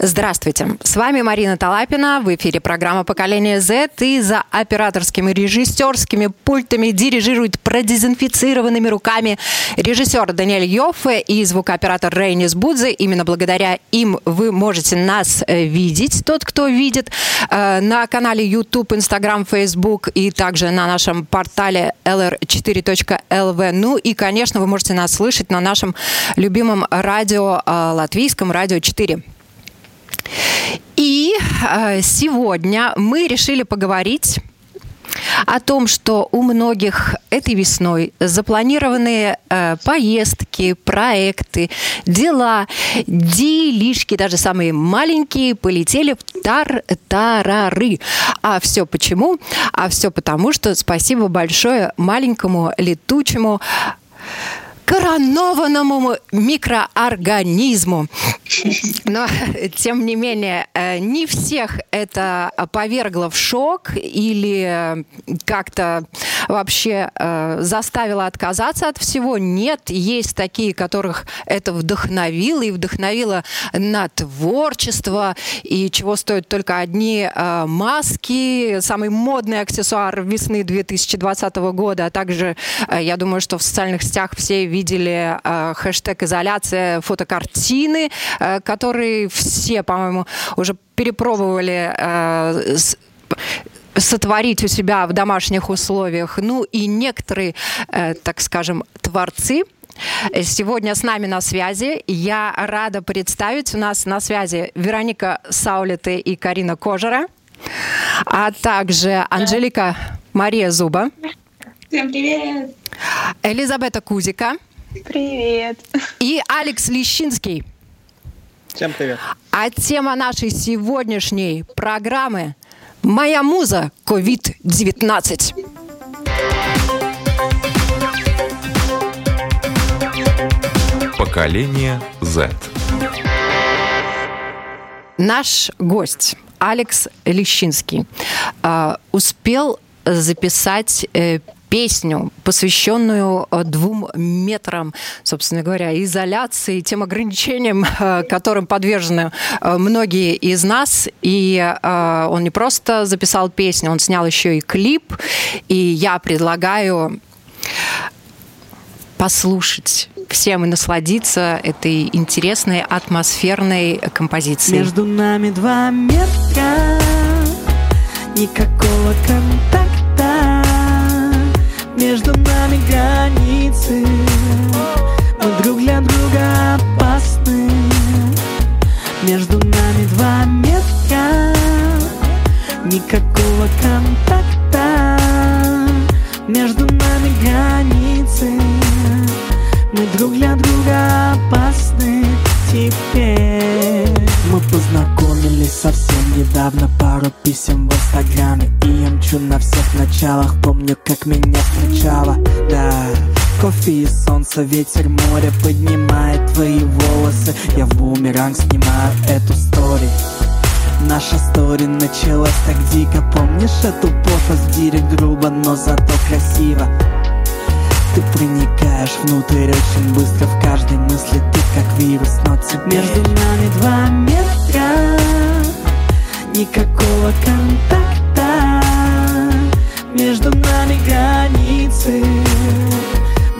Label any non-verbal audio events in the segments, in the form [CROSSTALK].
Здравствуйте, с вами Марина Талапина, в эфире программа «Поколение Z» и за операторскими режиссерскими пультами дирижирует продезинфицированными руками режиссер Даниэль Йоффе и звукооператор Рейнис Будзе. Именно благодаря им вы можете нас э, видеть, тот, кто видит, э, на канале YouTube, Instagram, Facebook и также на нашем портале lr4.lv. Ну и, конечно, вы можете нас слышать на нашем любимом радио, э, латвийском радио 4. И э, сегодня мы решили поговорить о том, что у многих этой весной запланированные э, поездки, проекты, дела, делишки, даже самые маленькие, полетели в тар-тарары. А все почему? А все потому, что спасибо большое маленькому летучему коронованному микроорганизму. Но, [LAUGHS] тем не менее, э, не всех это повергло в шок или как-то вообще э, заставило отказаться от всего. Нет, есть такие, которых это вдохновило и вдохновило на творчество. И чего стоят только одни э, маски, самый модный аксессуар весны 2020 года, а также, я думаю, что в социальных сетях все видели хэштег изоляция фотокартины, э, которые все, по-моему, уже перепробовали э, сотворить у себя в домашних условиях. Ну и некоторые, э, так скажем, творцы Сегодня с нами на связи. Я рада представить. У нас на связи Вероника Саулиты и Карина Кожера, а также Анжелика Мария Зуба. Всем привет! Элизабета Кузика. Привет. И Алекс Лещинский. Всем привет. А тема нашей сегодняшней программы «Моя муза COVID-19». Поколение Z. Наш гость Алекс Лещинский э, успел записать э, песню, посвященную э, двум метрам, собственно говоря, изоляции, тем ограничениям, [LAUGHS] э, которым подвержены э, многие из нас. И он не просто записал песню, он снял еще и клип. И я предлагаю послушать всем и насладиться этой интересной атмосферной композицией. Между нами два метра, никакого контакта между нами границы. Мы друг для друга опасны. Между нами два метра Никакого контакта. Между нами границы. Мы друг для друга опасны. Теперь Мы познакомились совсем недавно Пару писем в инстаграме. И я мчу на всех началах Помню, как меня встречала. Да, кофе и солнце, ветер, море Поднимает твои волосы. Я в бумеранг снимаю эту стори. Наша стори началась так дико. Помнишь эту пофа в грубо, но зато красиво ты проникаешь внутрь. Очень быстро В каждой мысли ты как вирус, но теперь Между нами два метра. Никакого контакта. Между нами границы.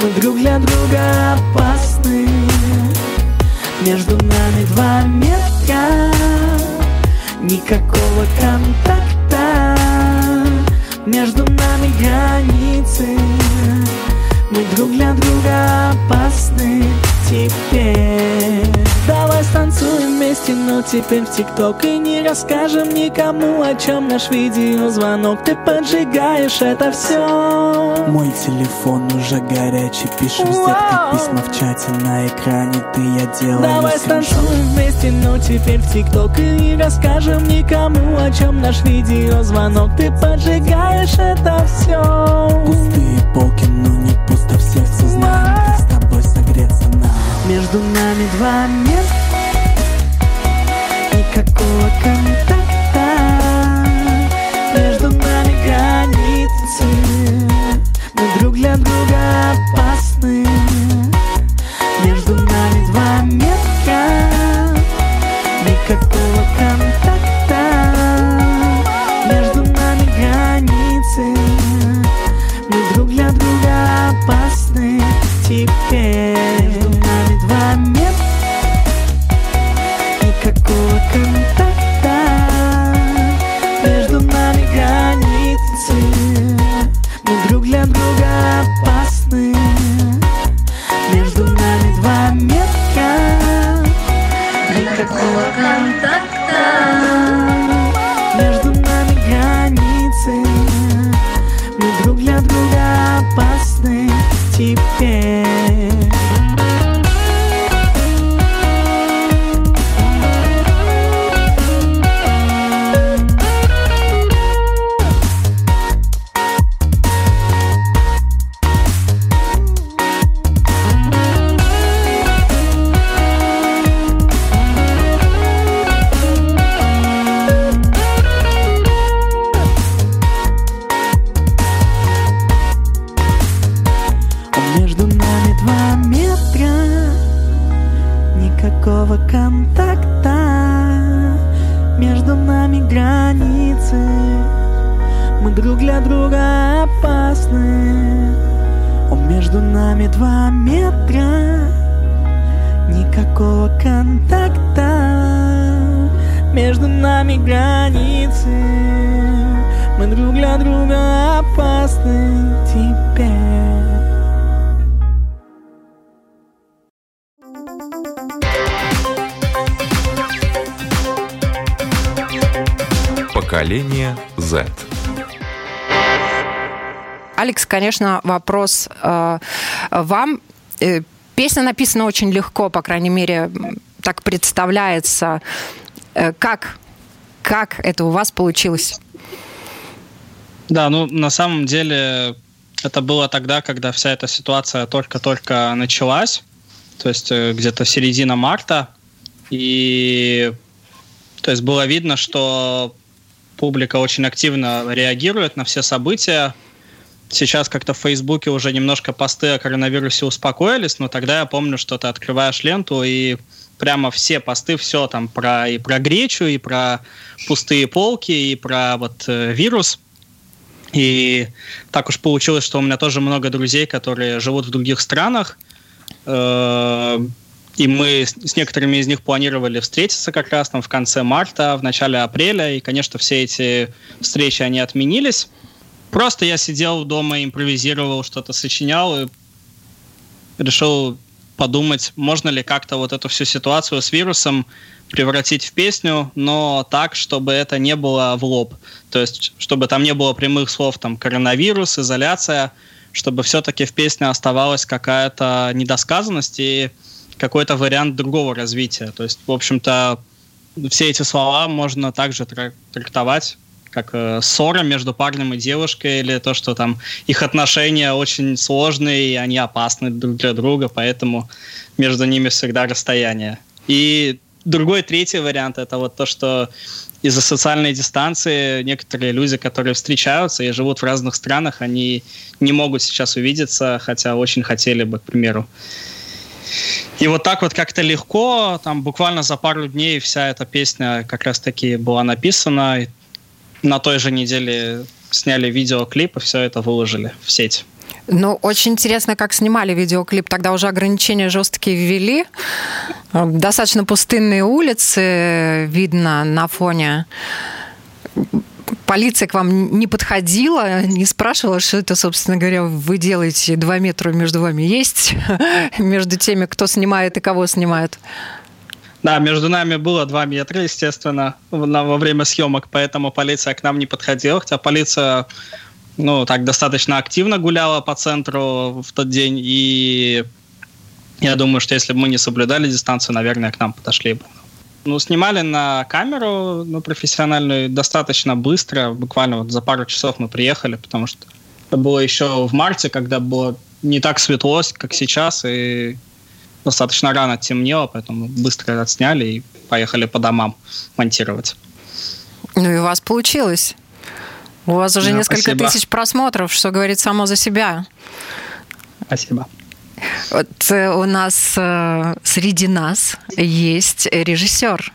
Мы друг для друга опасны. Между нами два метра. Никакого контакта. Между нами границы мы друг для друга опасны теперь. Давай станцуем вместе, но теперь в ТикТок И не расскажем никому, о чем наш видеозвонок. Ты поджигаешь это все Мой телефон уже горячий Пишем с деткой письма в чате На экране ты, я делаю Давай станцуем вместе, но теперь в ТикТок И не расскажем никому, о чем наш видеозвонок. Ты поджигаешь это все Пустые полки, но не пусто в сердце Знаем, как с тобой согреться нам Между нами два мира Никакого контакта Никакого контакта Между нами границы. Мы друг для друга опасны. О, между нами два метра. Никакого контакта Между нами границы. Мы друг для друга опасны теперь Поколение Z. Алекс, конечно, вопрос э, вам. Э, песня написана очень легко, по крайней мере, так представляется. Э, как, как это у вас получилось? Да, ну на самом деле это было тогда, когда вся эта ситуация только-только началась, то есть э, где-то середина марта, и то есть было видно, что публика очень активно реагирует на все события. Сейчас как-то в Фейсбуке уже немножко посты о коронавирусе успокоились, но тогда я помню, что ты открываешь ленту и прямо все посты, все там про и про гречу, и про пустые полки, и про вот э, вирус. И так уж получилось, что у меня тоже много друзей, которые живут в других странах. Э, И мы с некоторыми из них планировали встретиться как раз там в конце марта, в начале апреля. И, конечно, все эти встречи, они отменились. Просто я сидел дома, импровизировал, что-то сочинял и решил подумать, можно ли как-то вот эту всю ситуацию с вирусом превратить в песню, но так, чтобы это не было в лоб. То есть, чтобы там не было прямых слов, там, коронавирус, изоляция, чтобы все-таки в песне оставалась какая-то недосказанность и какой-то вариант другого развития. То есть, в общем-то, все эти слова можно также трак- трактовать как э, ссора между парнем и девушкой, или то, что там их отношения очень сложные, и они опасны друг для друга, поэтому между ними всегда расстояние. И другой, третий вариант это вот то, что из-за социальной дистанции некоторые люди, которые встречаются и живут в разных странах, они не могут сейчас увидеться, хотя очень хотели бы, к примеру. И вот так вот как-то легко, там буквально за пару дней вся эта песня как раз-таки была написана. И на той же неделе сняли видеоклип и все это выложили в сеть. Ну, очень интересно, как снимали видеоклип. Тогда уже ограничения жесткие ввели. Достаточно пустынные улицы видно на фоне. Полиция к вам не подходила, не спрашивала, что это, собственно говоря, вы делаете, два метра между вами есть, [LAUGHS] между теми, кто снимает и кого снимает? Да, между нами было два метра, естественно, во время съемок, поэтому полиция к нам не подходила, хотя полиция ну, так достаточно активно гуляла по центру в тот день, и я думаю, что если бы мы не соблюдали дистанцию, наверное, к нам подошли бы. Ну, снимали на камеру, ну, профессиональную, достаточно быстро, буквально вот за пару часов мы приехали, потому что это было еще в марте, когда было не так светло, как сейчас, и достаточно рано темнело, поэтому быстро отсняли и поехали по домам монтировать. Ну и у вас получилось. У вас уже да, несколько спасибо. тысяч просмотров, что говорит само за себя. Спасибо. Вот э, у нас э, среди нас есть режиссер.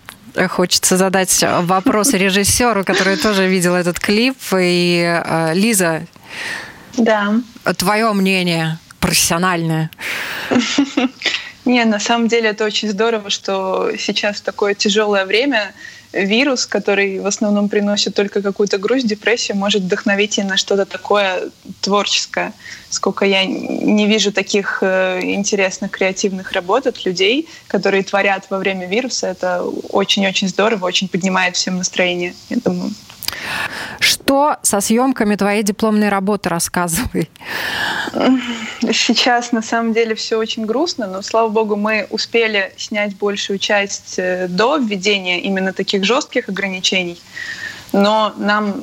Хочется задать вопрос режиссеру, который тоже видел этот клип. И э, Лиза, Да. твое мнение профессиональное. Не, на самом деле это очень здорово, что сейчас в такое тяжелое время вирус, который в основном приносит только какую-то грусть, депрессию, может вдохновить и на что-то такое творческое. Сколько я не вижу таких э, интересных креативных работ от людей, которые творят во время вируса, это очень-очень здорово, очень поднимает всем настроение, я думаю. Что со съемками твоей дипломной работы рассказывай? Сейчас на самом деле все очень грустно, но слава богу, мы успели снять большую часть э, до введения именно таких жестких ограничений. Но нам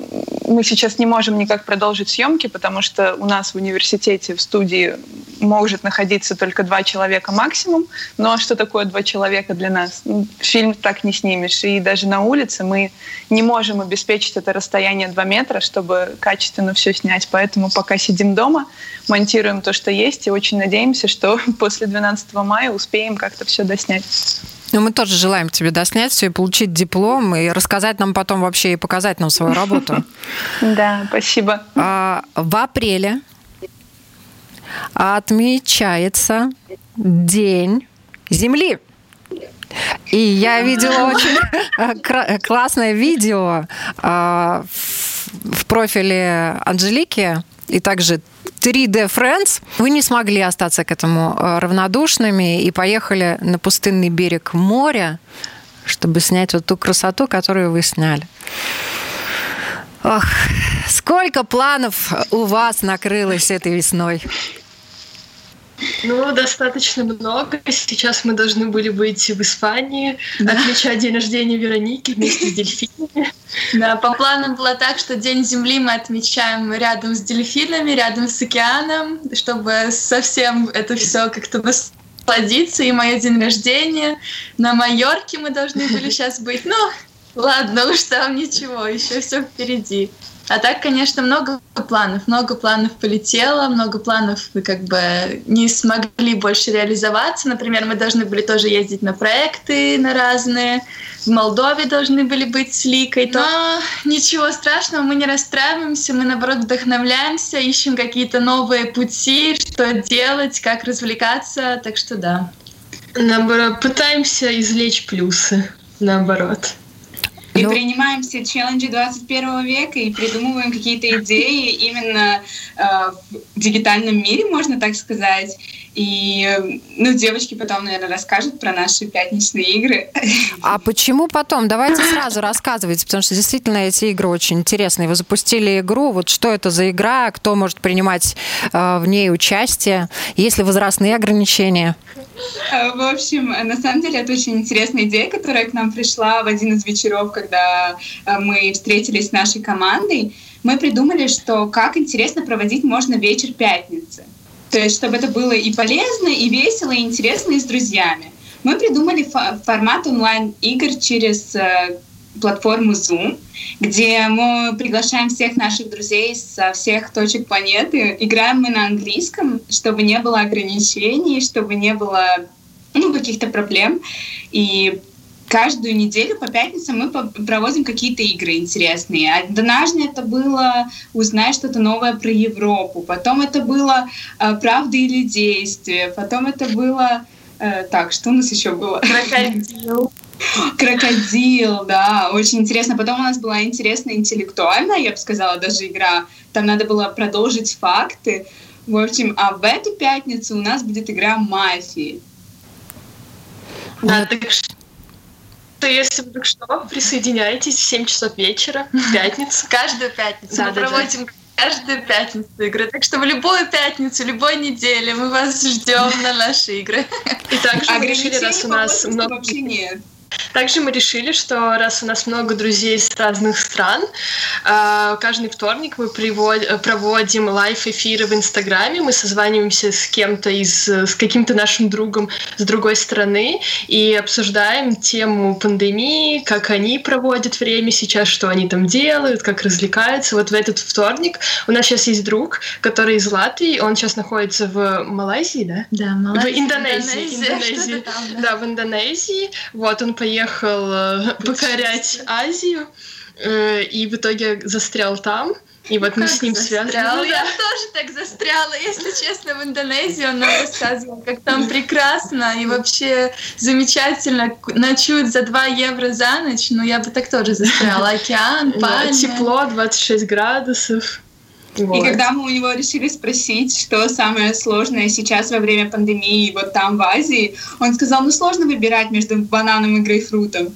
мы сейчас не можем никак продолжить съемки, потому что у нас в университете в студии может находиться только два человека максимум. Ну а что такое два человека для нас? Ну, Фильм так не снимешь. И даже на улице мы не можем обеспечить это расстояние 2 метра, чтобы качественно все снять. Поэтому пока сидим дома, монтируем то, что есть, и очень надеемся, что [LAUGHS] после 12 мая успеем как-то все доснять. Ну, мы тоже желаем тебе доснять все и получить диплом, и рассказать нам потом вообще и показать нам свою работу. [LAUGHS] Да, спасибо. А, В апреле отмечается День Земли. И я видела очень [LAUGHS] классное видео а, в профиле Анжелики и также 3D Friends. Вы не смогли остаться к этому а, равнодушными и поехали на пустынный берег моря, чтобы снять вот ту красоту, которую вы сняли. Ох, сколько планов у вас накрылось этой весной? Ну, достаточно много. Сейчас мы должны были быть в Испании, отмечать день рождения Вероники вместе с дельфинами. Да, по плану было так, что День Земли мы отмечаем рядом с дельфинами, рядом с океаном, чтобы совсем это все как-то насладиться. И мое день рождения на Майорке мы должны были [LAUGHS] сейчас быть. Ну, ладно, уж там ничего, еще все впереди. А так, конечно, много планов, много планов полетело, много планов мы как бы не смогли больше реализоваться. Например, мы должны были тоже ездить на проекты на разные, в Молдове должны были быть с Ликой. Но ничего страшного, мы не расстраиваемся, мы наоборот вдохновляемся, ищем какие-то новые пути, что делать, как развлекаться, так что да. Наоборот, пытаемся извлечь плюсы, наоборот. И Ну- принимаем все челленджи 21 века и придумываем какие-то идеи именно э, в дигитальном мире, можно так сказать. И, ну, девочки потом, наверное, расскажут про наши пятничные игры. [LAUGHS] А почему потом? Давайте сразу рассказывайте, потому что действительно эти игры очень интересные. Вы запустили игру, вот что это за игра, кто может принимать э, в ней участие, есть ли возрастные ограничения? Э, В общем, э, на самом деле это очень интересная идея, которая к нам пришла в один из вечеров, когда э, мы встретились с нашей командой. Мы придумали, что как интересно проводить можно вечер пятницы. То есть, чтобы это было и полезно, и весело, и интересно, и с друзьями. Мы придумали фо- формат онлайн-игр через э, платформу Zoom, где мы приглашаем всех наших друзей со всех точек планеты. Играем мы на английском, чтобы не было ограничений, чтобы не было ну, каких-то проблем. И каждую неделю по пятницам мы проводим какие-то игры интересные. Однажды это было узнать что-то новое про Европу, потом это было э, правда или действие, потом это было... э, так, что у нас еще было? Крокодил. [LAUGHS] Крокодил, да, очень интересно. Потом у нас была интересная интеллектуальная, я бы сказала, даже игра. Там надо было продолжить факты. В общем, а в эту пятницу у нас будет игра мафии. Да, так что если вдруг что, присоединяйтесь в 7 часов вечера в [LAUGHS] пятницу. Каждую пятницу Да, мы да, да. проводим каждую пятницу игры. Так что в любую пятницу, любой неделе мы вас ждем на наши игры. И также мы решили, раз у нас много... вообще нет. Также мы решили, что раз у нас много друзей из разных стран, э, каждый вторник мы проводим лайв-эфиры в Инстаграме, мы созваниваемся с кем-то из, с каким-то нашим другом с другой страны и обсуждаем тему пандемии, как они проводят время сейчас, что они там делают, как развлекаются. Вот в этот вторник у нас сейчас есть друг, который из Латвии, он сейчас находится в Малайзии, да? Да, В Индонезии. Индонезии. что-то там, да. Да, в Индонезии. Вот, он поехал э, покорять Азию э, и в итоге застрял там. И вот мы Как с ним связаны. застрял? Ну Я да. тоже так застряла, если честно, в Индонезии. Он нам рассказывал, как там прекрасно и вообще замечательно. Ночуют за 2 евро за ночь. Ну, я бы так тоже застряла. Океан, Да, пальмы. Тепло, 26 градусов. И Вот. когда мы у него решили спросить, что самое сложное сейчас во время пандемии вот там в Азии, он сказал, ну сложно выбирать между бананом и грейпфрутом.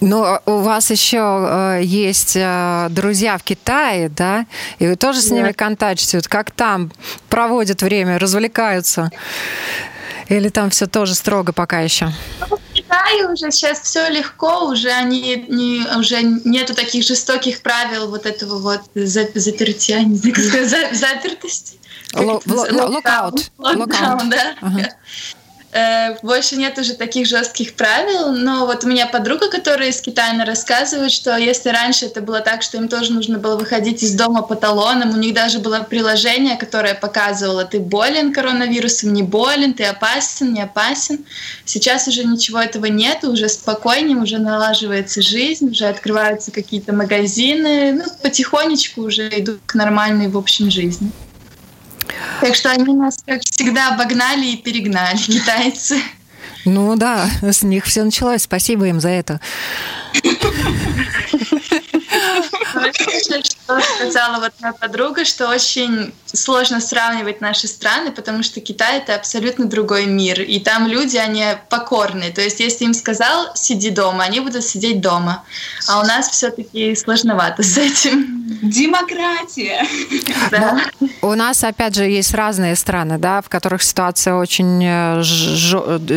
Но у вас еще э, есть э, друзья в Китае, да? И вы тоже с ними контактируете. Вот Как там проводят время, развлекаются? Или там все тоже строго пока еще? Китае уже сейчас все легко, уже они не, уже нету таких жестоких правил вот этого вот за- запертия, не знаю, как [LAUGHS] сказать, за- запертости. Локаут. Локаут. да. Э, Больше нет уже таких жестких правил, но вот у меня подруга, которая из Китая, она рассказывает, что если раньше это было так, что им тоже нужно было выходить из дома по талонам, у них даже было приложение, которое показывало, ты болен коронавирусом, не болен, ты опасен, не опасен. Сейчас уже ничего этого нет, уже спокойнее, уже налаживается жизнь, уже открываются какие-то магазины, ну, потихонечку уже идут к нормальной, в общем, жизни. Так что они нас, как всегда, обогнали и перегнали, [LAUGHS] китайцы. Ну да, с них все началось. Спасибо им за это. [LAUGHS] Что сказала вот моя подруга, что очень сложно сравнивать наши страны, потому что Китай — это абсолютно другой мир, и там люди, они покорные. То есть если им сказал «сиди дома», они будут сидеть дома. А у нас все таки сложновато с этим. Демократия! Да. У нас, опять же, есть разные страны, да, в которых ситуация очень э,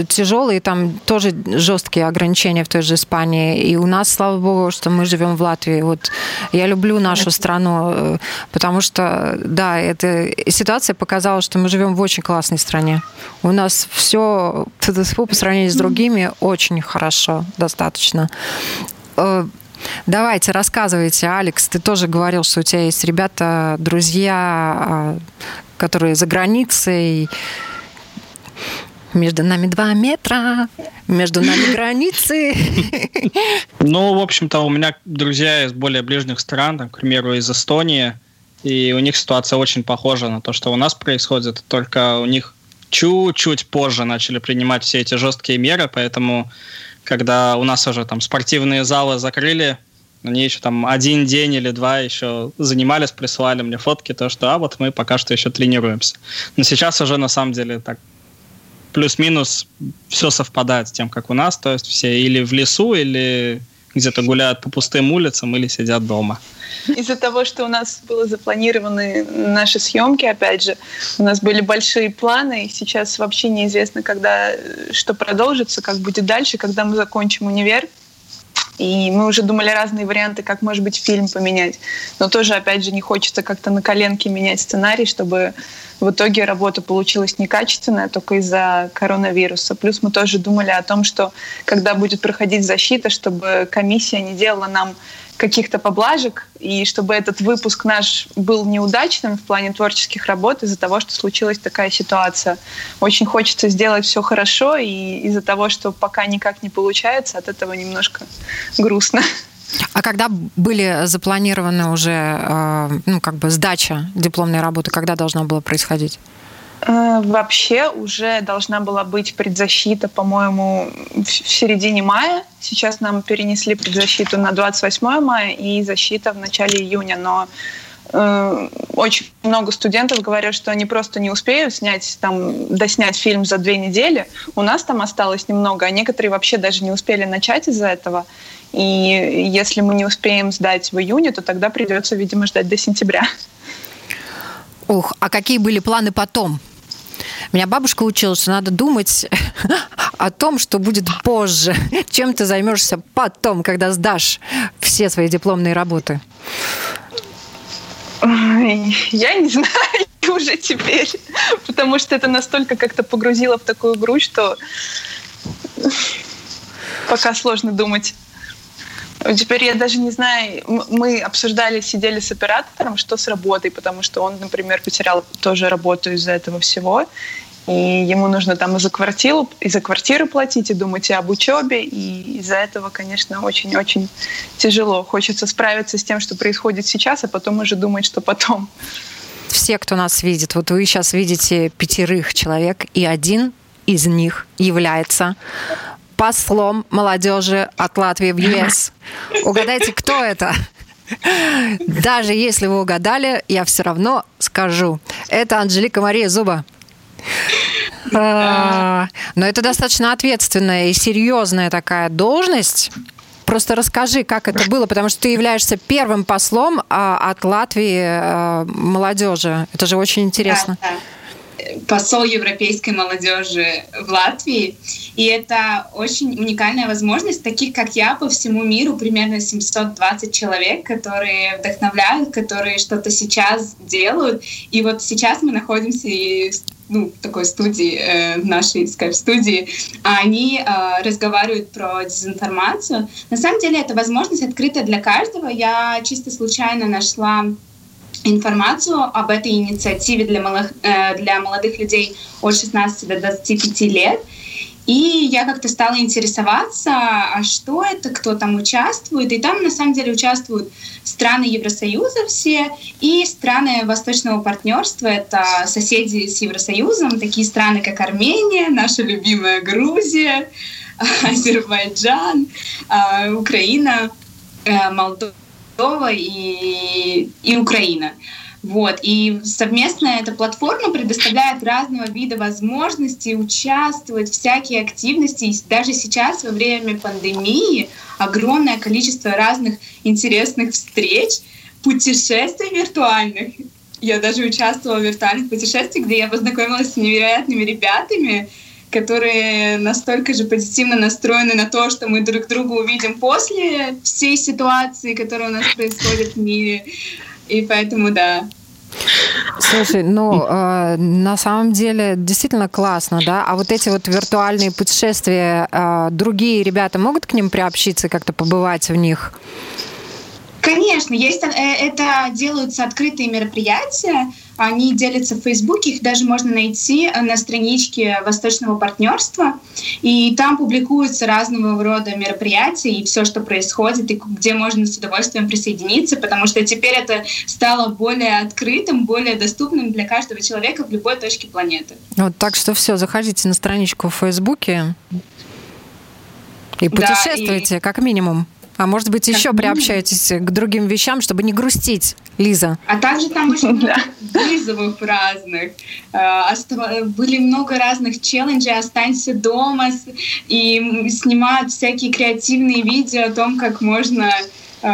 тяжелая, и там тоже жесткие ограничения в той же Испании. И у нас, слава богу, что мы живем в Латвии. Вот я люблю нашу страну, э, потому что, да, эта ситуация показала, что мы живем в очень классной стране. У нас все по сравнению с другими очень хорошо, достаточно. Э, Давайте, рассказывайте, Алекс, ты тоже говорил, что у тебя есть ребята, друзья, а, которые за границей. Между нами два метра, между нами [LAUGHS] границы. Ну, в общем-то, у меня друзья из более ближних стран, там, к примеру, из Эстонии, и у них ситуация очень похожа на то, что у нас происходит, только у них чуть-чуть позже начали принимать все эти жесткие меры, поэтому когда у нас уже там спортивные залы закрыли, они еще там один день или два еще занимались, присылали мне фотки, то, что а вот мы пока что еще тренируемся. Но сейчас уже на самом деле так плюс-минус все совпадает с тем, как у нас, то есть все или в лесу, или где-то гуляют по пустым улицам, или сидят дома. Из-за того, что у нас было запланированы наши съемки, опять же, у нас были большие планы, и сейчас вообще неизвестно, когда э, что продолжится, как будет дальше, когда мы закончим универ. И мы уже думали разные варианты, как, может быть, фильм поменять. Но тоже, опять же, не хочется как-то на коленке менять сценарий, чтобы в итоге работа получилась некачественная только из-за коронавируса. Плюс мы тоже думали о том, что когда будет проходить защита, чтобы комиссия не делала нам каких-то поблажек, и чтобы этот выпуск наш был неудачным в плане творческих работ из-за того, что случилась такая ситуация. Очень хочется сделать все хорошо, и из-за того, что пока никак не получается, от этого немножко грустно. А когда были запланированы уже, э, ну, как бы сдача дипломной работы, когда должна была происходить? Э, вообще уже должна была быть предзащита, по-моему, в середине мая. Сейчас нам перенесли предзащиту на 28 мая и защита в начале июня. Но э, очень много студентов говорят, что они просто не успеют снять там, доснять фильм за две недели. У нас там осталось немного, а некоторые вообще даже не успели начать из-за этого. И если мы не успеем сдать в июне, то тогда придется, видимо, ждать до сентября. Ух, а какие были планы потом? Меня бабушка учила, что надо думать о том, что будет позже. Чем ты займешься потом, когда сдашь все свои дипломные работы? Я не знаю [LAUGHS] уже теперь, потому что это настолько как-то погрузило в такую грудь, что пока сложно думать. Теперь я даже не знаю, мы обсуждали, сидели с оператором, что с работой, потому что он, например, потерял тоже работу из-за этого всего, и ему нужно там и за квартиру, и за квартиру платить, и думать и об учебе, и из-за этого, конечно, очень-очень тяжело. Хочется справиться с тем, что происходит сейчас, а потом уже думать, что потом. Все, кто нас видит, вот вы сейчас видите пятерых человек, и один из них является послом молодежи от Латвии в ЕС. Угадайте, кто это? Даже если вы угадали, я все равно скажу. Это Анжелика Мария Зуба. А, но это достаточно ответственная и серьезная такая должность. Просто расскажи, как это было, потому что ты являешься первым послом а, от Латвии а, молодежи. Это же очень интересно. Да, да посол европейской молодежи в Латвии. И это очень уникальная возможность. Таких, как я, по всему миру примерно 720 человек, которые вдохновляют, которые что-то сейчас делают. И вот сейчас мы находимся и ну, такой студии, э, нашей скайп-студии, они э, разговаривают про дезинформацию. На самом деле это возможность открыта для каждого. Я чисто случайно нашла информацию об этой инициативе для, малых, э, для молодых людей от 16 до 25 лет. И я как-то стала интересоваться, а что это, кто там участвует. И там на самом деле участвуют страны Евросоюза все и страны Восточного партнерства. Это соседи с Евросоюзом, такие страны, как Армения, наша любимая Грузия, [LAUGHS] Азербайджан, э, Украина, э, Молдова Молдова и, и Украина. Вот. И совместная эта платформа предоставляет разного вида возможности участвовать в всякие активности. И даже сейчас, во время пандемии, огромное количество разных интересных встреч, путешествий виртуальных. Я даже участвовала в виртуальных путешествиях, где я познакомилась с невероятными ребятами, которые настолько же позитивно настроены на то, что мы друг друга увидим после всей ситуации, которая у нас происходит в мире. И поэтому, да, Слушай, ну, э, на самом деле действительно классно, да? А вот эти вот виртуальные путешествия, э, другие ребята могут к ним приобщиться, как-то побывать в них? Конечно, есть, э, это делаются открытые мероприятия, они делятся в Фейсбуке, их даже можно найти э, на страничке Восточного партнерства, и там публикуются разного рода мероприятия и все, что происходит, и где можно с удовольствием присоединиться, потому что теперь это стало более открытым, более доступным для каждого человека в любой точке планеты. Вот так что все, заходите на страничку в Фейсбуке и путешествуйте, да, и... как минимум. А может быть, еще приобщаетесь к другим вещам, чтобы не грустить, Лиза? А также там [LAUGHS] очень много вызовов разных. Э, были много разных челленджей «Останься дома» и снимают всякие креативные видео о том, как можно э,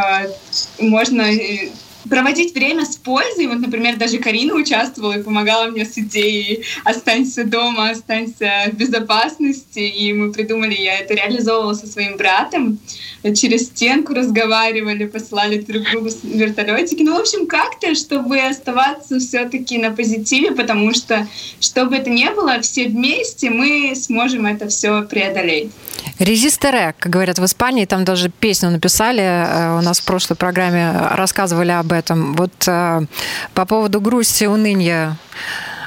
можно э, проводить время с пользой. Вот, например, даже Карина участвовала и помогала мне с идеей «Останься дома, останься в безопасности». И мы придумали, я это реализовывала со своим братом. Через стенку разговаривали, посылали друг другу вертолетики. Ну, в общем, как-то, чтобы оставаться все таки на позитиве, потому что, что бы это ни было, все вместе мы сможем это все преодолеть. Резистере, как говорят в Испании, там даже песню написали, э, у нас в прошлой программе рассказывали об этом. Вот э, по поводу грусти, уныния,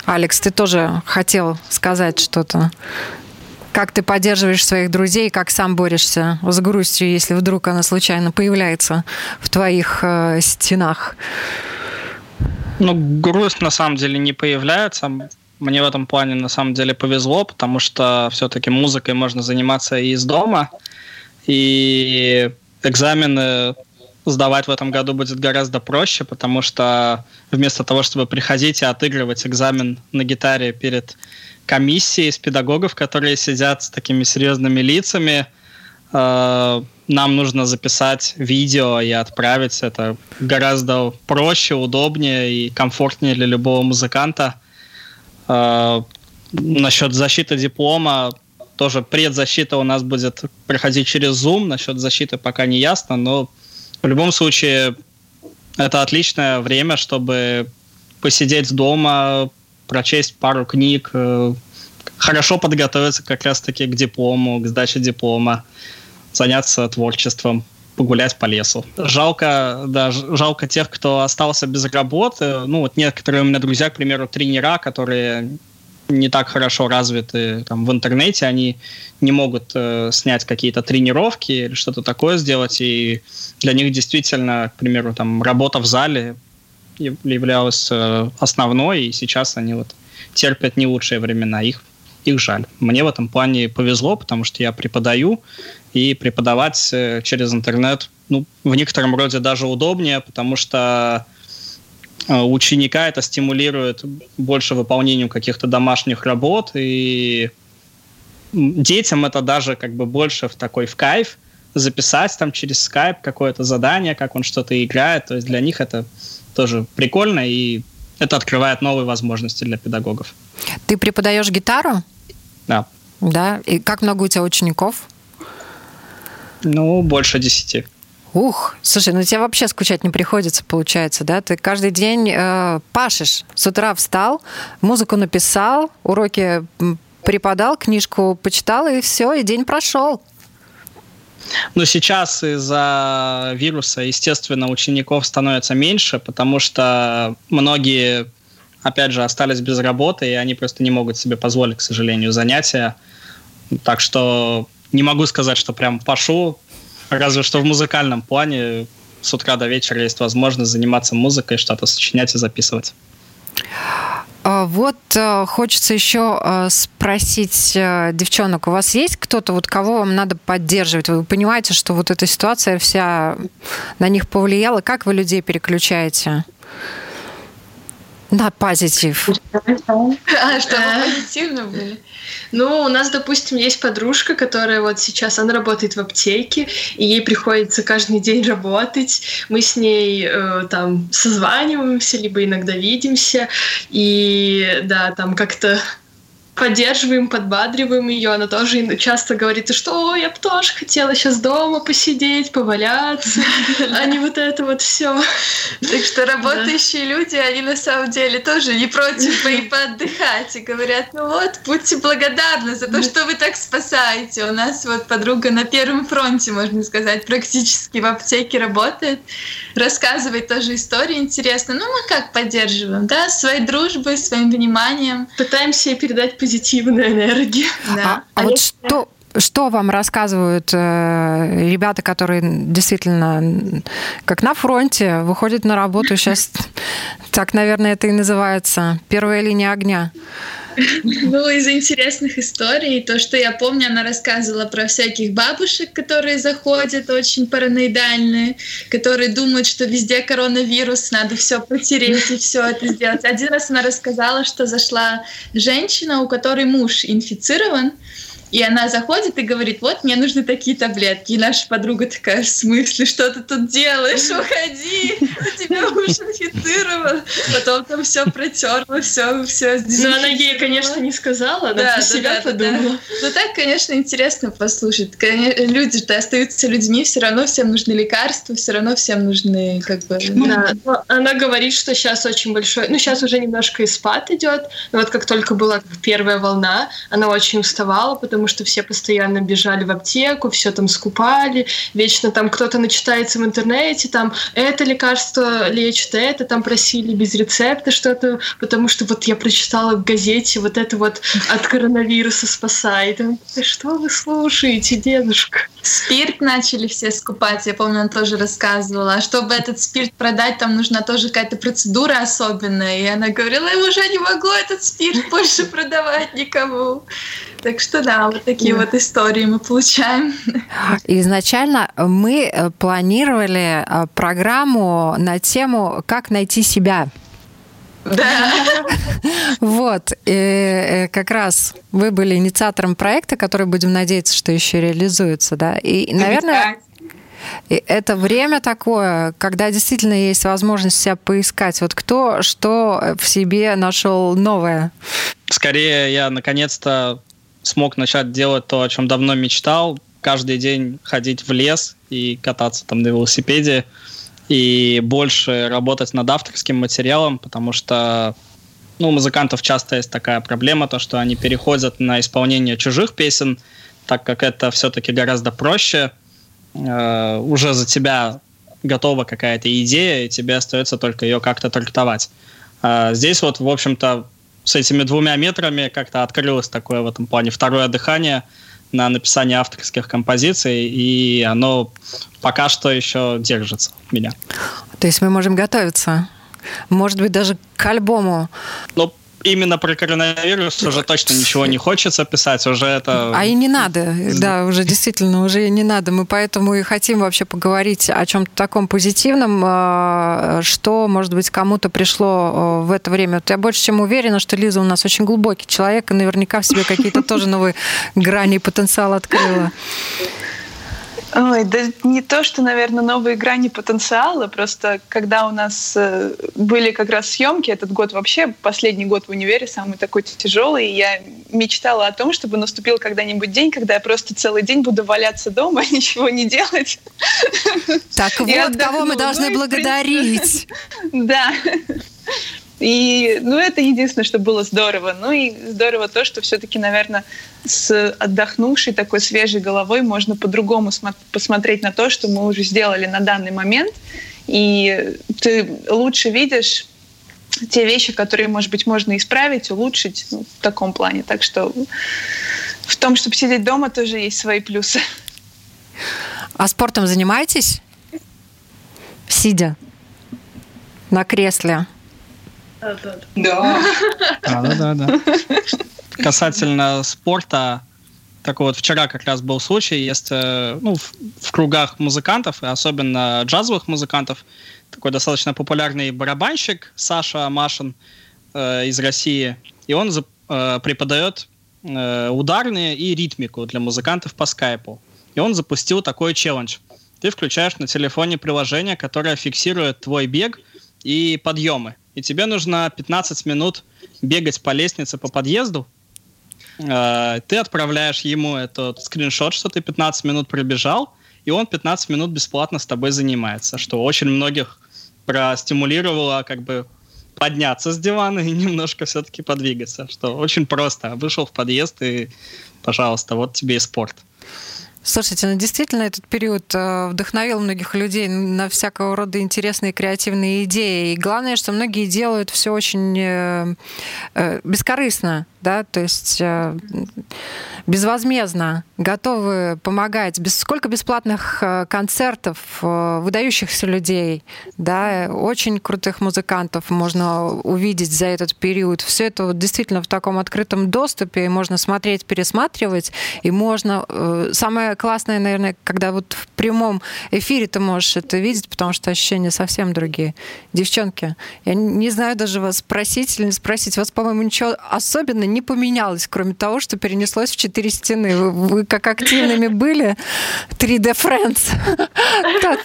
Алекс, ты тоже хотел сказать что-то? Как ты поддерживаешь своих друзей, как сам борешься с грустью, если вдруг она случайно появляется в твоих э, стенах? Ну, грусть на самом деле не появляется. Мне в этом плане на самом деле повезло, потому что все-таки музыкой можно заниматься и из дома, и экзамены сдавать в этом году будет гораздо проще, потому что вместо того, чтобы приходить и отыгрывать экзамен на гитаре перед комиссией из педагогов, которые сидят с такими серьезными лицами, э, нам нужно записать видео и отправить. Это гораздо проще, удобнее и комфортнее для любого музыканта. Э, насчет защиты диплома тоже предзащита у нас будет проходить через Zoom. Насчет защиты пока не ясно, но в любом случае это отличное время, чтобы посидеть дома, прочесть пару книг, э, хорошо подготовиться как раз-таки к диплому, к сдаче диплома, заняться творчеством, погулять по лесу. Жалко, да, жалко тех, кто остался без работы. Ну, вот некоторые у меня друзья, к примеру, тренера, которые не так хорошо развиты там, в интернете, они не могут э, снять какие-то тренировки или что-то такое сделать, и для них действительно, к примеру, там, работа в зале являлась э, основной, и сейчас они вот терпят не лучшие времена, их, их жаль. Мне в этом плане повезло, потому что я преподаю, и преподавать э, через интернет, ну, в некотором роде даже удобнее, потому что Э, ученика это стимулирует больше выполнению каких-то домашних работ, и детям это даже как бы больше в такой в кайф записать там через скайп какое-то задание, как он что-то играет, то есть для них это тоже прикольно, и это открывает новые возможности для педагогов. Ты преподаешь гитару? Да. Да, и как много у тебя учеников? Ну, больше десяти. Ух, слушай, ну тебе вообще скучать не приходится, получается, да? Ты каждый день э, пашешь. С утра встал, музыку написал, уроки преподал, книжку почитал, и все, и день прошел. Но сейчас из-за вируса, естественно, учеников становится меньше, потому что многие, опять же, остались без работы, и они просто не могут себе позволить, к сожалению, занятия. Так что не могу сказать, что прям пашу Разве что в музыкальном плане с утра до вечера есть возможность заниматься музыкой, что-то сочинять и записывать. А, вот э, хочется еще э, спросить э, девчонок, у вас есть кто-то, вот кого вам надо поддерживать? Вы понимаете, что вот эта ситуация вся на них повлияла? Как вы людей переключаете? Да, позитив. А, чтобы позитивно были. Ну, у нас, допустим, есть подружка, которая вот сейчас, она работает в аптеке, и ей приходится каждый день работать. Мы с ней э, там созваниваемся, либо иногда видимся, и да, там как-то поддерживаем, подбадриваем ее. Она тоже часто говорит, что я бы тоже хотела сейчас дома посидеть, поваляться, [LAUGHS] а не вот это вот все. Так что работающие люди, они на самом деле тоже не против [LAUGHS] и поотдыхать. И говорят, ну вот, будьте благодарны за то, что вы так спасаете. У нас вот подруга на первом фронте, можно сказать, практически в аптеке работает. Рассказывает тоже истории интересные. Ну, мы как поддерживаем, да, своей дружбой, своим вниманием. Пытаемся передать позитивную энергию. Да. А, а, а вот что, что вам рассказывают э, ребята, которые действительно как на фронте выходят на работу сейчас, [LAUGHS] так, наверное, это и называется первая линия огня? Ну, из интересных историй, то, что я помню, она рассказывала про всяких бабушек, которые заходят очень параноидальные, которые думают, что везде коронавирус, надо все потереть и все это сделать. Один раз она рассказала, что зашла женщина, у которой муж инфицирован, и она заходит и говорит, вот, мне нужны такие таблетки. И наша подруга такая, в смысле, что ты тут делаешь? Уходи, у тебя муж инфицирован. Потом там все протерла, все, все Но она ей, конечно, не сказала, она да, про себя да, подумала. Да. Ну так, конечно, интересно послушать. Люди-то остаются людьми, все равно всем нужны лекарства, все равно всем нужны как бы... Да. Но она говорит, что сейчас очень большой... Ну, сейчас уже немножко и спад идет. Но вот как только была первая волна, она очень уставала, потому потому что все постоянно бежали в аптеку, все там скупали, вечно там кто-то начитается в интернете, там это лекарство лечит, это там просили без рецепта что-то, потому что вот я прочитала в газете, вот это вот от коронавируса спасает. Что вы слушаете, дедушка? Спирт начали все скупать, я помню, он тоже рассказывала. А чтобы этот спирт продать, там нужна тоже какая-то процедура особенная. И она говорила, я уже не могу этот спирт [LAUGHS] больше продавать никому. Так что да, вот такие да. вот истории мы получаем. [LAUGHS] Изначально мы э, планировали э, программу на тему «Как найти себя». Да. [LAUGHS] Вот. И э, как раз вы были инициатором проекта, который, будем надеяться, что еще реализуется, да? И, наверное, и это время такое, когда действительно есть возможность себя поискать. Вот кто что в себе нашел новое? Скорее, я наконец-то смог начать делать то, о чем давно мечтал. Каждый день ходить в лес и кататься там на велосипеде и больше работать над авторским материалом, потому что ну, у музыкантов часто есть такая проблема, то, что они переходят на исполнение чужих песен, так как это все-таки гораздо проще. Э, уже за тебя готова какая-то идея, и тебе остается только ее как-то трактовать. А здесь вот, в общем-то, с этими двумя метрами как-то открылось такое в этом плане второе дыхание на написание авторских композиций, и оно пока что еще держится меня. То есть мы можем готовиться? Может быть, даже к альбому? Ну, именно про коронавирус уже точно ничего не хочется писать, уже это... А и не надо, да, уже действительно, уже не надо. Мы поэтому и хотим вообще поговорить о чем-то таком позитивном, а, что, может быть, кому-то пришло а, в это время. Вот я больше чем уверена, что Лиза у нас очень глубокий человек, и наверняка в себе какие-то тоже новые [LAUGHS] грани и потенциал открыла. Ой, да не то, что, наверное, новые грани потенциала, просто когда у нас э, были как раз съемки, этот год вообще, последний год в универе самый такой тяжелый, и я мечтала о том, чтобы наступил когда-нибудь день, когда я просто целый день буду валяться дома, [LAUGHS] ничего не делать. Так вот, кого мы должны благодарить. [LAUGHS] Да. И, ну, это единственное, что было здорово. Ну и здорово то, что все-таки, наверное, с отдохнувшей такой свежей головой можно по-другому посмотреть на то, что мы уже сделали на данный момент. И ты лучше видишь те вещи, которые, может быть, можно исправить, улучшить ну, в таком плане. Так что в том, чтобы сидеть дома, тоже есть свои плюсы. А спортом занимаетесь? Сидя на кресле? Да. Да, да, да. [LAUGHS] Касательно спорта, так вот, вчера как раз был случай, есть э, ну, в, в кругах музыкантов, и особенно джазовых музыкантов, такой достаточно популярный барабанщик Саша Машин э, из России, и он э, преподает э, ударные и ритмику для музыкантов по скайпу. И он запустил такой челлендж. Ты включаешь на телефоне приложение, которое фиксирует твой бег и подъемы и тебе нужно 15 минут бегать по лестнице по подъезду, э, ты отправляешь ему этот скриншот, что ты 15 минут пробежал, и он 15 минут бесплатно с тобой занимается, что очень многих простимулировало как бы подняться с дивана и [LAUGHS] немножко все-таки подвигаться, что очень просто. Вышел в подъезд и, пожалуйста, вот тебе и спорт. Слушайте, ну действительно этот период э, вдохновил многих людей на всякого рода интересные креативные идеи. И главное, что многие делают все очень э, э, бескорыстно да, то есть э, безвозмездно готовы помогать. Без, сколько бесплатных э, концертов э, выдающихся людей, да, очень крутых музыкантов можно увидеть за этот период. Все это вот действительно в таком открытом доступе, и можно смотреть, пересматривать, и можно... Самое классное, наверное, когда вот в прямом эфире ты можешь это видеть, потому что ощущения совсем другие. Девчонки, я не знаю даже вас спросить или не спросить, вас, по-моему, ничего особенно не поменялось, кроме того, что перенеслось в четыре стены. Вы, вы как активными были 3D Friends, [LAUGHS]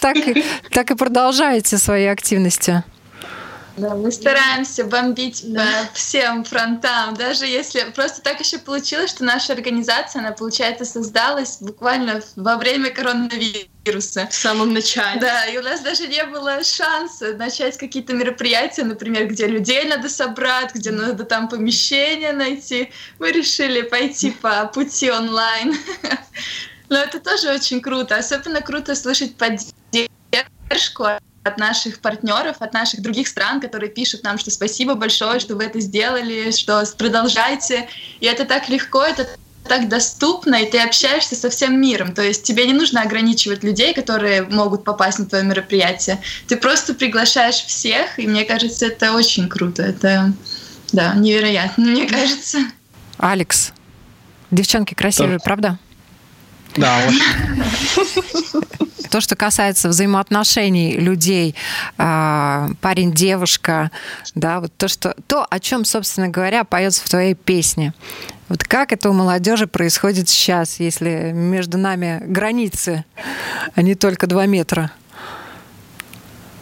так, и продолжаете свои активности. Да, мы стараемся бомбить по всем фронтам, даже если просто так еще получилось, что наша организация, она, получается, создалась буквально во время коронавируса. В самом начале. Да, и у нас даже не было шанса начать какие-то мероприятия, например, где людей надо собрать, где надо там помещение найти. Мы решили пойти по пути онлайн. [LAUGHS] Но это тоже очень круто. Особенно круто слышать поддержку от наших партнеров, от наших других стран, которые пишут нам, что спасибо большое, что вы это сделали, что продолжайте. И это так легко, это так доступно, и ты общаешься со всем миром. То есть тебе не нужно ограничивать людей, которые могут попасть на твое мероприятие. Ты просто приглашаешь всех, и мне кажется, это очень круто. Это, да, невероятно, мне кажется. Алекс, девчонки красивые, Да. правда? Да, очень. То, что касается взаимоотношений людей, а, парень-девушка, да, вот то, что, то, о чем, собственно говоря, поется в твоей песне. Вот как это у молодежи происходит сейчас, если между нами границы, а не только два метра?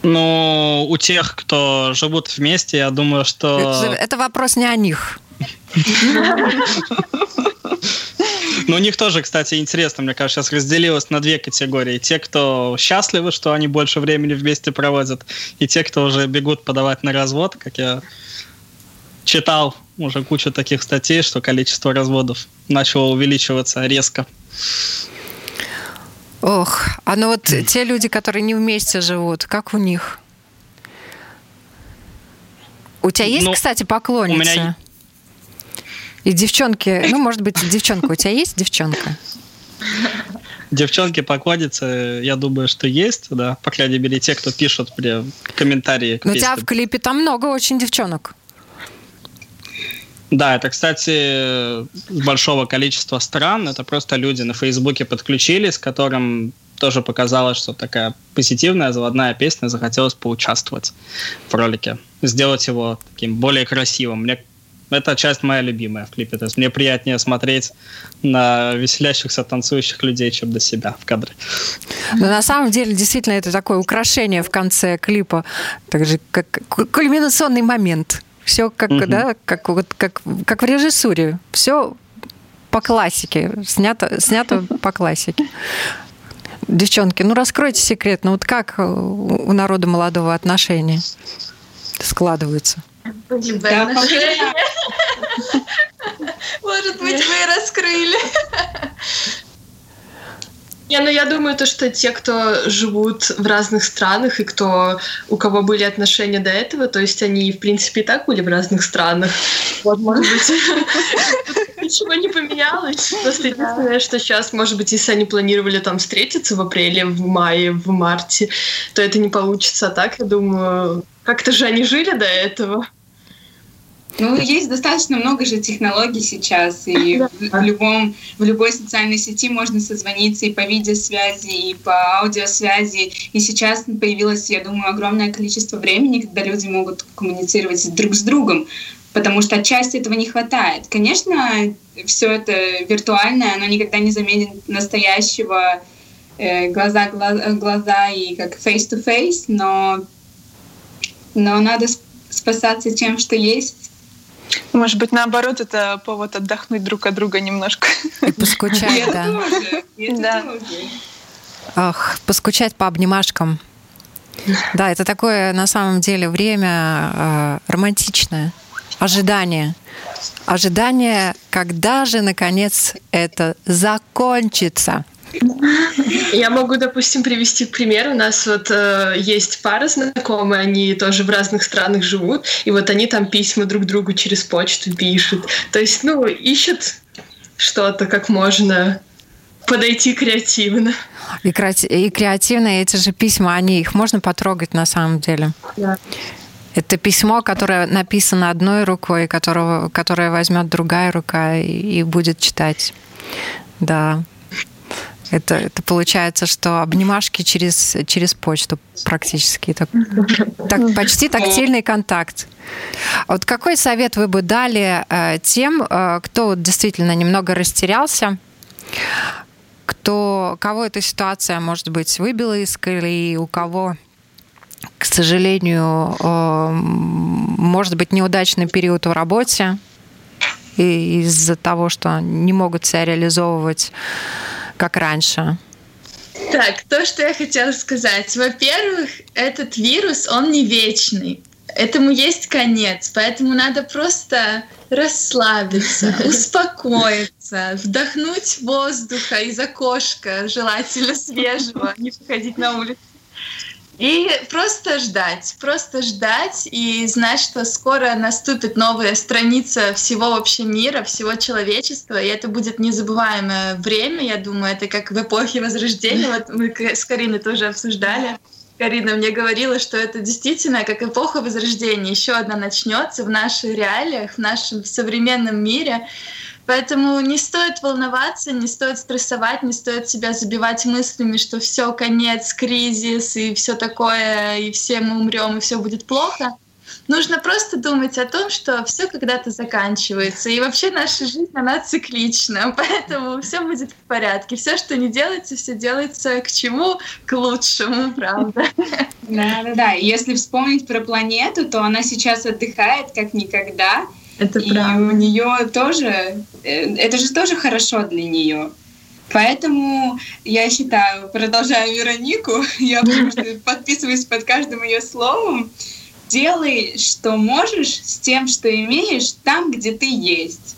Ну, у тех, кто живут вместе, я думаю, что... Это, это вопрос не о них. [LAUGHS] [LAUGHS] Ну, у них тоже, кстати, интересно, мне кажется, сейчас разделилось на две категории. Те, кто счастливы, что они больше времени вместе проводят, и те, кто уже бегут подавать на развод, как я читал уже кучу таких статей, что количество разводов начало увеличиваться резко. Ох, а ну вот те люди, которые не вместе живут, как у них? У тебя есть, Ну, кстати, поклонница? у меня И девчонки, ну, может быть, девчонка. У тебя есть девчонка? Девчонки поклонницы, я думаю, что есть, да, по крайней мере, те, кто пишут мне комментарии Но у тебя в клипе там много очень девчонок. Да, это, кстати, с большого количества стран. Это просто люди на Фейсбуке подключились, которым тоже показалось, что такая позитивная, заводная песня, захотелось поучаствовать в ролике, сделать его таким более красивым. Мне эта часть моя любимая в клипе. То есть мне приятнее смотреть на веселящихся, танцующих людей, чем на себя в кадре. Но на самом деле, действительно, это такое украшение в конце клипа. Так же, как ку- кульминационный момент. Все как, Мгм. да, как, вот, как, как в режиссуре. Все по классике. Снято, снято [LAUGHS] по классике. Девчонки, ну раскройте секрет. Ну вот как у народа молодого отношения складываются? Да, отношения. [LAUGHS] Может быть, вы раскрыли. Не, ну я думаю, то, что те, кто живут в разных странах и кто, у кого были отношения до этого, то есть они, в принципе, и так были в разных странах. Вот, может быть, [LAUGHS] ничего не поменялось. Просто единственное, что сейчас, может быть, если они планировали там встретиться в апреле, в мае, в марте, то это не получится. А так, я думаю, как-то же они жили до этого. Ну, есть достаточно много же технологий сейчас, и [LAUGHS] в, в любом, в любой социальной сети можно созвониться и по видеосвязи, и по аудиосвязи. И сейчас появилось, я думаю, огромное количество времени, когда люди могут коммуницировать друг с другом, потому что отчасти этого не хватает. Конечно, все это виртуальное, оно никогда не заменит настоящего э, глаза гла- глаза и как face-to-face, но, но надо сп- спасаться тем, что есть. Может быть, наоборот, это повод отдохнуть друг от друга немножко. И поскучать, да. Ах, поскучать по обнимашкам. Да, это такое на самом деле время э, романтичное. Ожидание. Ожидание, когда же наконец это закончится. Я могу, допустим, привести пример. У нас вот э, есть пара знакомые, они тоже в разных странах живут, и вот они там письма друг другу через почту пишут. То есть, ну, ищут что-то, как можно подойти креативно. И, креати- и креативные эти же письма, они их можно потрогать на самом деле. Да. Это письмо, которое написано одной рукой, которого, которое возьмет другая рука и, и будет читать. Да. Это, это получается, что обнимашки через, через почту практически. Так, так, почти тактильный контакт. Вот какой совет вы бы дали э, тем, э, кто вот действительно немного растерялся, кто, кого эта ситуация, может быть, выбила из колеи, у кого к сожалению, э, может быть неудачный период в работе из-за того, что не могут себя реализовывать как раньше? Так, то, что я хотела сказать. Во-первых, этот вирус, он не вечный. Этому есть конец, поэтому надо просто расслабиться, [LAUGHS] успокоиться, вдохнуть воздуха из окошка, желательно свежего, не выходить на улицу. И просто ждать, просто ждать и знать, что скоро наступит новая страница всего вообще мира, всего человечества, и это будет незабываемое время, я думаю, это как в эпохе Возрождения, вот мы с Кариной тоже обсуждали. Карина мне говорила, что это действительно как эпоха Возрождения, еще одна начнется в наших реалиях, в нашем современном мире. Поэтому не стоит волноваться, не стоит стрессовать, не стоит себя забивать мыслями, что все, конец, кризис и все такое, и все мы умрем, и все будет плохо. Нужно просто думать о том, что все когда-то заканчивается. И вообще наша жизнь, она циклична. [LAUGHS] Поэтому все будет в порядке. Все, что не делается, все делается к чему? К лучшему, правда. Да, да, да. Если вспомнить про планету, то она сейчас отдыхает как никогда. Это и правда. у нее тоже, э, это же тоже хорошо для нее. Поэтому я считаю, продолжая Веронику, [LAUGHS] я подписываюсь под каждым ее словом. Делай, что можешь с тем, что имеешь, там, где ты есть.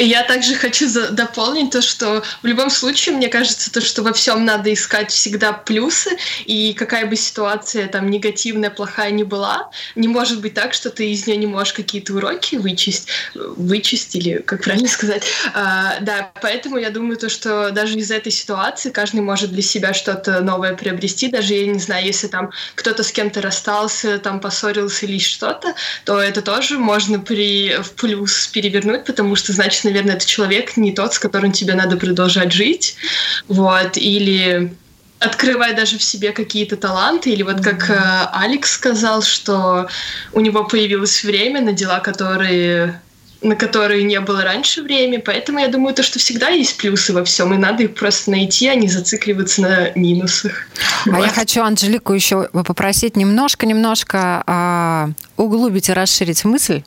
И я также хочу дополнить то, что в любом случае, мне кажется, то, что во всем надо искать всегда плюсы, и какая бы ситуация там негативная, плохая не была, не может быть так, что ты из нее не можешь какие-то уроки вычесть, вычесть или как правильно [LAUGHS] сказать. А, да, поэтому я думаю то, что даже из этой ситуации каждый может для себя что-то новое приобрести, даже я не знаю, если там кто-то с кем-то расстался, там поссорился или что-то, то это тоже можно при в плюс перевернуть, потому что значит, наверное, этот человек не тот, с которым тебе надо продолжать жить, вот, или открывая даже в себе какие-то таланты, или вот как э, Алекс сказал, что у него появилось время на дела, которые на которые не было раньше времени, поэтому я думаю, то, что всегда есть плюсы во всем, и надо их просто найти, а не зацикливаться на минусах. А Вот. я хочу Анжелику еще попросить немножко-немножко а, углубить и расширить мысль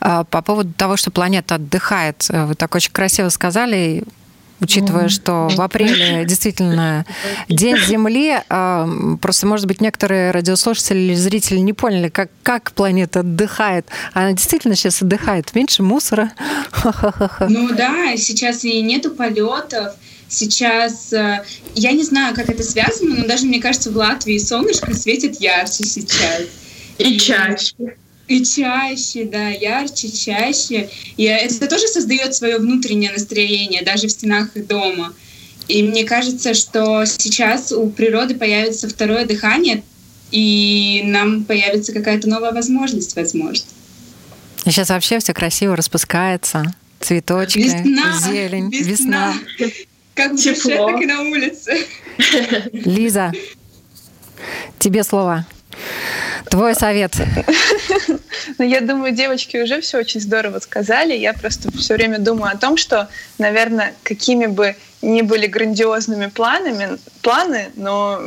по поводу того, что планета отдыхает. Э, Вы так очень красиво сказали, учитывая, что в апреле [LAUGHS] действительно День Земли, а, просто, может быть, некоторые радиослушатели или зрители не поняли, как, как планета отдыхает. Она действительно сейчас отдыхает. Меньше мусора. [LAUGHS] Ну да, сейчас и нету полетов. Сейчас, э, я не знаю, как это связано, но даже, мне кажется, в Латвии солнышко светит ярче сейчас. И чаще. И чаще, да, ярче, чаще. И это тоже создает свое внутреннее настроение, даже в стенах дома. И мне кажется, что сейчас у природы появится второе дыхание, и нам появится какая-то новая возможность, возможно. И сейчас вообще все красиво распускается. Цветочки, Весна, зелень, весна. весна. Как в душе, Тепло. так и на улице. Лиза, тебе слово. Твой совет. Ну, я думаю, девочки уже все очень здорово сказали. Я просто все время думаю о том, что, наверное, какими бы ни были грандиозными планами, планы, но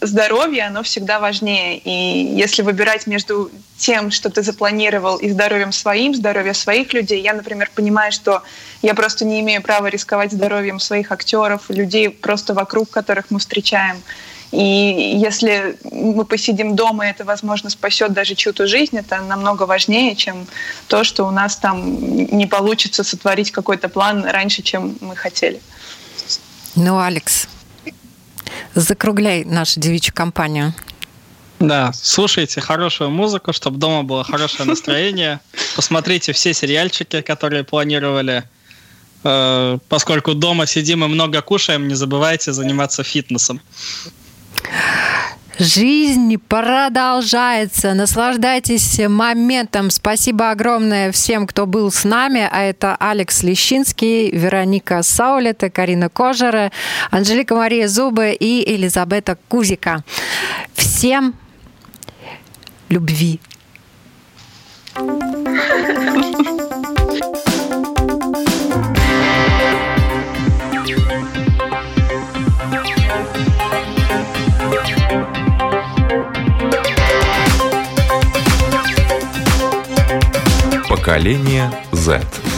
здоровье, оно всегда важнее. И если выбирать между тем, что ты запланировал, и здоровьем своим, здоровьем своих людей, я, например, понимаю, что я просто не имею права рисковать здоровьем своих актеров, людей просто вокруг, которых мы встречаем. И если мы посидим дома, и это, возможно, спасет даже чью-то жизнь, это намного важнее, чем то, что у нас там не получится сотворить какой-то план раньше, чем мы хотели. Ну, Алекс, закругляй нашу девичью компанию. Да, слушайте хорошую музыку, чтобы дома было хорошее [LAUGHS] настроение. Посмотрите все сериальчики, которые планировали. Э, Поскольку дома сидим и много кушаем, не забывайте заниматься фитнесом. Жизнь продолжается. Наслаждайтесь моментом. Спасибо огромное всем, кто был с нами. А это Алекс Лещинский, Вероника Саулета, Карина Кожера, Анжелика Мария Зубы и Елизабета Кузика. Всем любви. [LAUGHS] Поколение Z.